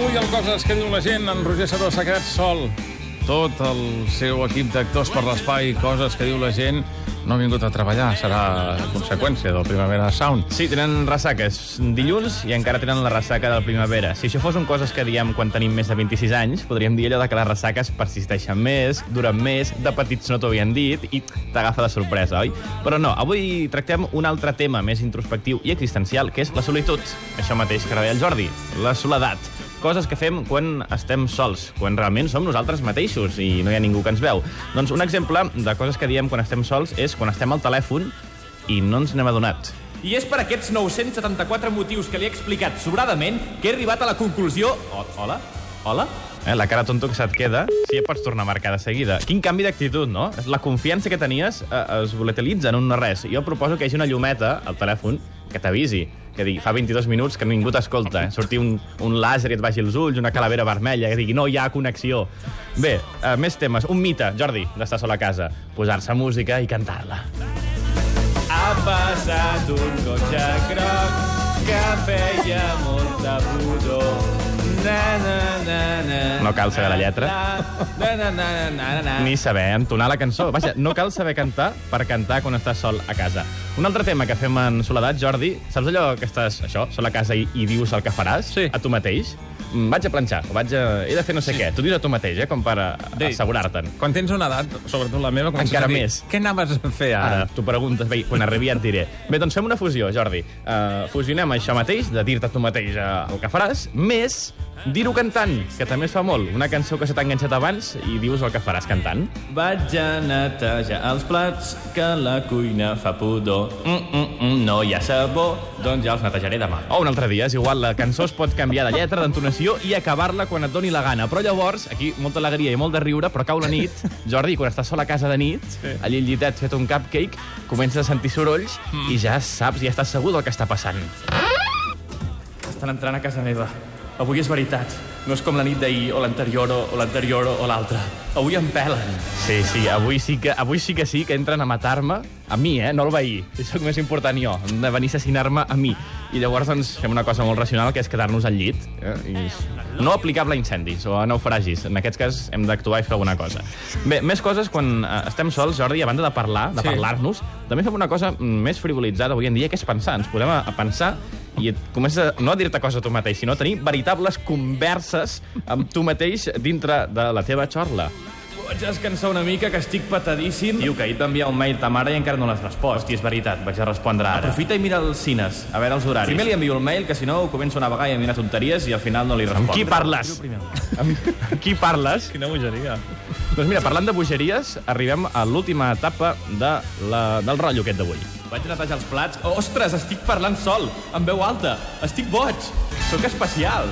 Avui el Coses que diu la gent, en Roger Saró s'ha quedat sol. Tot el seu equip d'actors per l'espai, Coses que diu la gent, no ha vingut a treballar. Serà conseqüència del Primavera Sound. Sí, tenen ressaca. És dilluns i encara tenen la ressaca del primavera. Si això fos un coses que diem quan tenim més de 26 anys, podríem dir allò de que les ressaques persisteixen més, duren més, de petits no t'ho havien dit i t'agafa de sorpresa, oi? Però no, avui tractem un altre tema més introspectiu i existencial, que és la solitud. Això mateix que deia el Jordi, la soledat. Coses que fem quan estem sols, quan realment som nosaltres mateixos i no hi ha ningú que ens veu. Doncs un exemple de coses que diem quan estem sols és quan estem al telèfon i no ens n'hem adonat. I és per aquests 974 motius que li he explicat sobradament que he arribat a la conclusió... O, hola? Hola? Eh, la cara tonto que se't queda, sí, ja pots tornar a marcar de seguida. Quin canvi d'actitud, no? La confiança que tenies eh, es volatilitza en un no res. Jo proposo que hi hagi una llumeta al telèfon que t'avisi, que digui, fa 22 minuts que ningú t'escolta, eh? sortir un, un làser i et vagi els ulls, una calavera vermella, que digui, no hi ha connexió. Bé, eh, més temes. Un mite, Jordi, d'estar sol a casa. Posar-se música i cantar-la. Ha passat un cotxe groc que feia molta pudor. No cal saber la lletra. Ni saber entonar la cançó. Vaja, no cal saber cantar per cantar quan estàs sol a casa. Un altre tema que fem en soledat, Jordi, saps allò que estàs, això, sol a casa i, i dius el que faràs? Sí. A tu mateix? Vaig a planxar, o vaig a... he de fer no sé què. Tu dius a tu mateix, eh, com per assegurar-te'n. Quan tens una edat, sobretot la meva, comences Encara a dir, més. Què anaves a fer ara? Ara, tu preguntes, bé, quan arribi ja et diré. Bé, doncs fem una fusió, Jordi. Uh, fusionem això mateix, de dir-te tu mateix uh, el que faràs, més dir-ho cantant, que també es fa molt. Una cançó que se t'ha enganxat abans i dius el que faràs cantant. Vaig a netejar els plats, que la cuina fa pudor. Mm, mm, mm, no hi ha sabó, doncs ja els netejaré demà. O un altre dia, és igual, la cançó es pot canviar de lletra, d'entonació i acabar-la quan et doni la gana. Però llavors, aquí, molta alegria i molt de riure, però cau la nit. Jordi, quan estàs sol a casa de nit, sí. allí al llitet fet un cupcake, comences a sentir sorolls mm. i ja saps, ja estàs segur del que està passant. Estan entrant a casa meva. Avui és veritat. No és com la nit d'ahir, o l'anterior, o, l'anterior, o l'altra. Avui em pelen. Sí, sí, avui sí que, avui sí que sí que entren a matar-me, a mi, eh, no el veí. És més important jo, han de venir a assassinar-me a mi. I llavors doncs, fem una cosa molt racional, que és quedar-nos al llit. Eh? I no aplicable a incendis o a naufragis. En aquests cas hem d'actuar i fer alguna cosa. Bé, més coses quan eh, estem sols, Jordi, a banda de parlar, de Sí. parlar-nos, també fem una cosa mm, més frivolitzada avui en dia, que és pensar. Ens podem a pensar i et comences a, no a dir-te coses a tu mateix, sinó a tenir veritables converses amb tu mateix dintre de la teva xorla. Vaig descansar una mica, que estic patadíssim. Diu que ahir et va enviar un mail ta mare i encara no l'has respost. Hosti, és veritat, vaig a respondre ara. Aprofita i mira els cines, a veure els horaris. Primer li envio el mail, que si no començo a navegar i a mirar tonteries i al final no li Amb respondo. qui parles? Amb, amb qui parles? Quina bogeria. Doncs mira, parlant de bogeries, arribem a l'última etapa de la, del rotllo aquest d'avui. Vaig netejar els plats. Ostres, estic parlant sol, amb veu alta. Estic boig. Sóc especial.